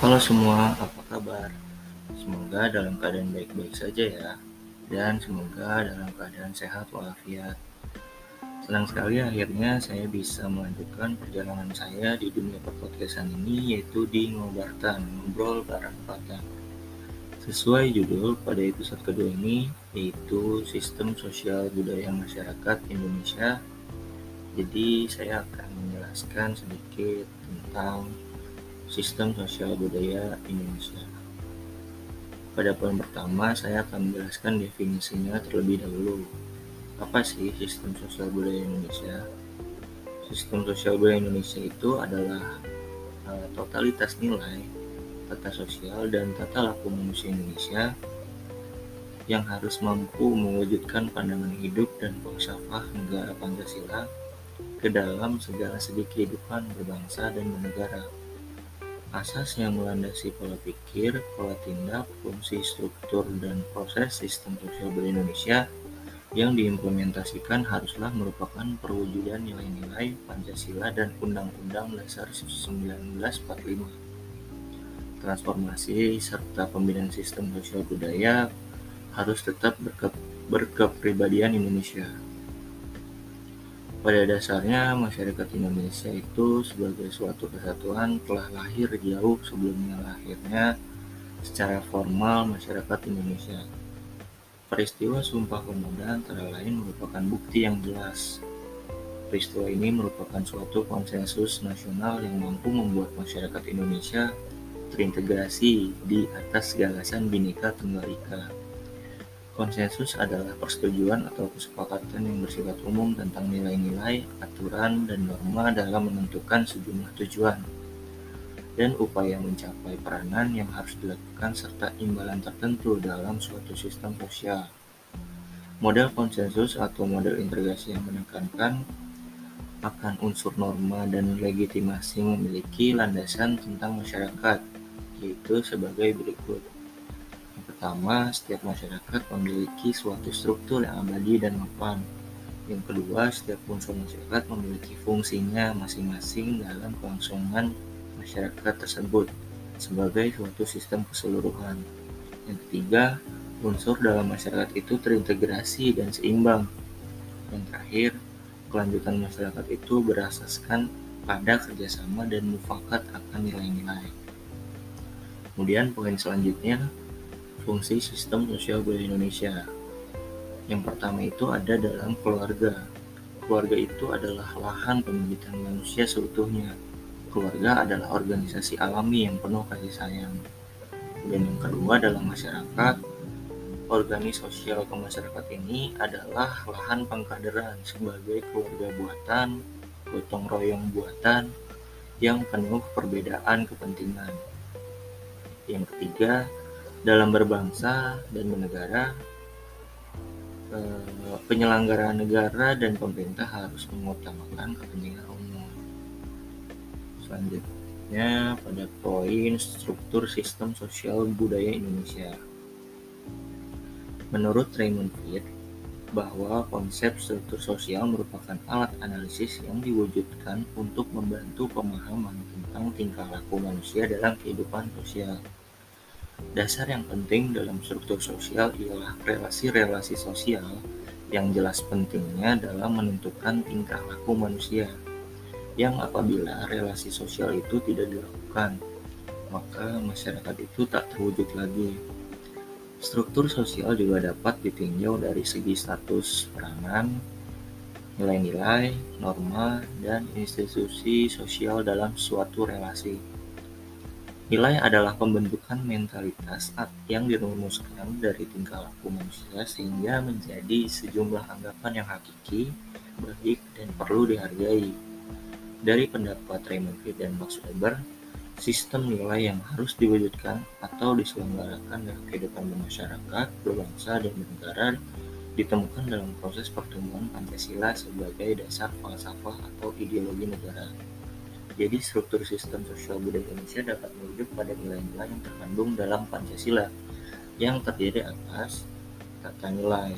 Halo semua, apa kabar? Semoga dalam keadaan baik-baik saja ya, dan semoga dalam keadaan sehat walafiat. Senang sekali akhirnya saya bisa melanjutkan perjalanan saya di dunia perpodcastan ini, yaitu di Ngobartan, Ngobrol Barang Patang. Sesuai judul pada episode kedua ini, yaitu Sistem Sosial Budaya Masyarakat Indonesia. Jadi saya akan menjelaskan sedikit tentang Sistem Sosial Budaya Indonesia. Pada poin pertama, saya akan menjelaskan definisinya terlebih dahulu. Apa sih sistem sosial budaya Indonesia? Sistem sosial budaya Indonesia itu adalah uh, totalitas nilai, tata sosial, dan tata laku manusia Indonesia yang harus mampu mewujudkan pandangan hidup dan falsafah negara Pancasila ke dalam segala segi kehidupan berbangsa dan bernegara. Asas yang melandasi pola pikir, pola tindak, fungsi struktur, dan proses sistem sosial Indonesia yang diimplementasikan haruslah merupakan perwujudan nilai-nilai Pancasila dan Undang-Undang Dasar 1945. Transformasi serta pembinaan sistem sosial budaya harus tetap berke berkepribadian Indonesia. Pada dasarnya, masyarakat Indonesia itu sebagai suatu kesatuan telah lahir jauh sebelumnya lahirnya secara formal masyarakat Indonesia. Peristiwa Sumpah Pemuda antara lain merupakan bukti yang jelas. Peristiwa ini merupakan suatu konsensus nasional yang mampu membuat masyarakat Indonesia terintegrasi di atas gagasan Bhinneka Tunggal Ika Konsensus adalah persetujuan atau kesepakatan yang bersifat umum tentang nilai-nilai, aturan, dan norma dalam menentukan sejumlah tujuan dan upaya mencapai peranan yang harus dilakukan serta imbalan tertentu dalam suatu sistem sosial. Model konsensus atau model integrasi yang menekankan akan unsur norma dan legitimasi memiliki landasan tentang masyarakat, yaitu sebagai berikut. Pertama, setiap masyarakat memiliki suatu struktur yang abadi dan mapan. Yang kedua, setiap unsur masyarakat memiliki fungsinya masing-masing dalam kelangsungan masyarakat tersebut sebagai suatu sistem keseluruhan. Yang ketiga, unsur dalam masyarakat itu terintegrasi dan seimbang. Yang terakhir, kelanjutan masyarakat itu berasaskan pada kerjasama dan mufakat akan nilai-nilai. Kemudian poin selanjutnya, fungsi sistem sosial budaya Indonesia. Yang pertama itu ada dalam keluarga. Keluarga itu adalah lahan pembibitan manusia seutuhnya. Keluarga adalah organisasi alami yang penuh kasih sayang. Dan yang kedua dalam masyarakat, organisasi sosial kemasyarakat ini adalah lahan pengkaderan sebagai keluarga buatan, gotong royong buatan yang penuh perbedaan kepentingan. Yang ketiga, dalam berbangsa dan bernegara, eh, penyelenggaraan negara dan pemerintah harus mengutamakan kepentingan umum. Selanjutnya pada poin struktur sistem sosial budaya Indonesia. Menurut Raymond Pitt, bahwa konsep struktur sosial merupakan alat analisis yang diwujudkan untuk membantu pemahaman tentang tingkah laku manusia dalam kehidupan sosial. Dasar yang penting dalam struktur sosial ialah relasi-relasi sosial yang jelas pentingnya dalam menentukan tingkah laku manusia. Yang apabila relasi sosial itu tidak dilakukan, maka masyarakat itu tak terwujud lagi. Struktur sosial juga dapat ditinjau dari segi status peranan, nilai-nilai, norma, dan institusi sosial dalam suatu relasi. Nilai adalah pembentukan mentalitas yang dirumuskan dari tingkah laku manusia sehingga menjadi sejumlah anggapan yang hakiki, baik, dan perlu dihargai. Dari pendapat Raymond Reed dan Max Weber, sistem nilai yang harus diwujudkan atau diselenggarakan dalam kehidupan bermasyarakat, berbangsa, dan bernegara ditemukan dalam proses pertumbuhan Pancasila sebagai dasar falsafah atau ideologi negara. Jadi struktur sistem sosial budaya Indonesia dapat merujuk pada nilai-nilai yang terkandung dalam Pancasila yang terdiri atas tata nilai.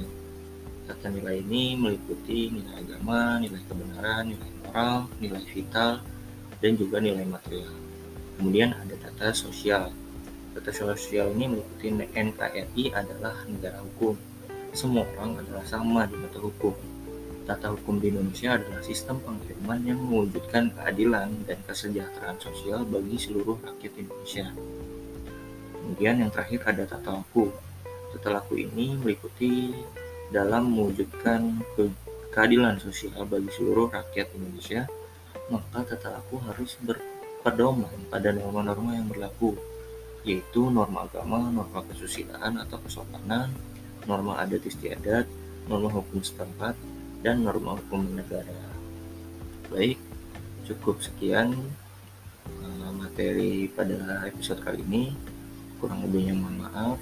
Tata nilai ini meliputi nilai agama, nilai kebenaran, nilai moral, nilai vital, dan juga nilai material. Kemudian ada tata sosial. Tata sosial ini meliputi NKRI adalah negara hukum. Semua orang adalah sama di mata hukum. Tata hukum di Indonesia adalah sistem penghakiman yang mewujudkan keadilan dan kesejahteraan sosial bagi seluruh rakyat Indonesia. Kemudian yang terakhir ada tata laku. Tata laku ini meliputi dalam mewujudkan ke keadilan sosial bagi seluruh rakyat Indonesia, maka tata laku harus berpedoman pada norma-norma yang berlaku, yaitu norma agama, norma kesusilaan atau kesopanan, norma adat istiadat, norma hukum setempat, dan norma hukum negara. Baik, cukup sekian eh, materi pada episode kali ini. Kurang lebihnya mohon maaf.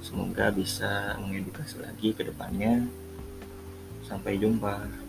Semoga bisa mengedukasi lagi ke depannya. Sampai jumpa.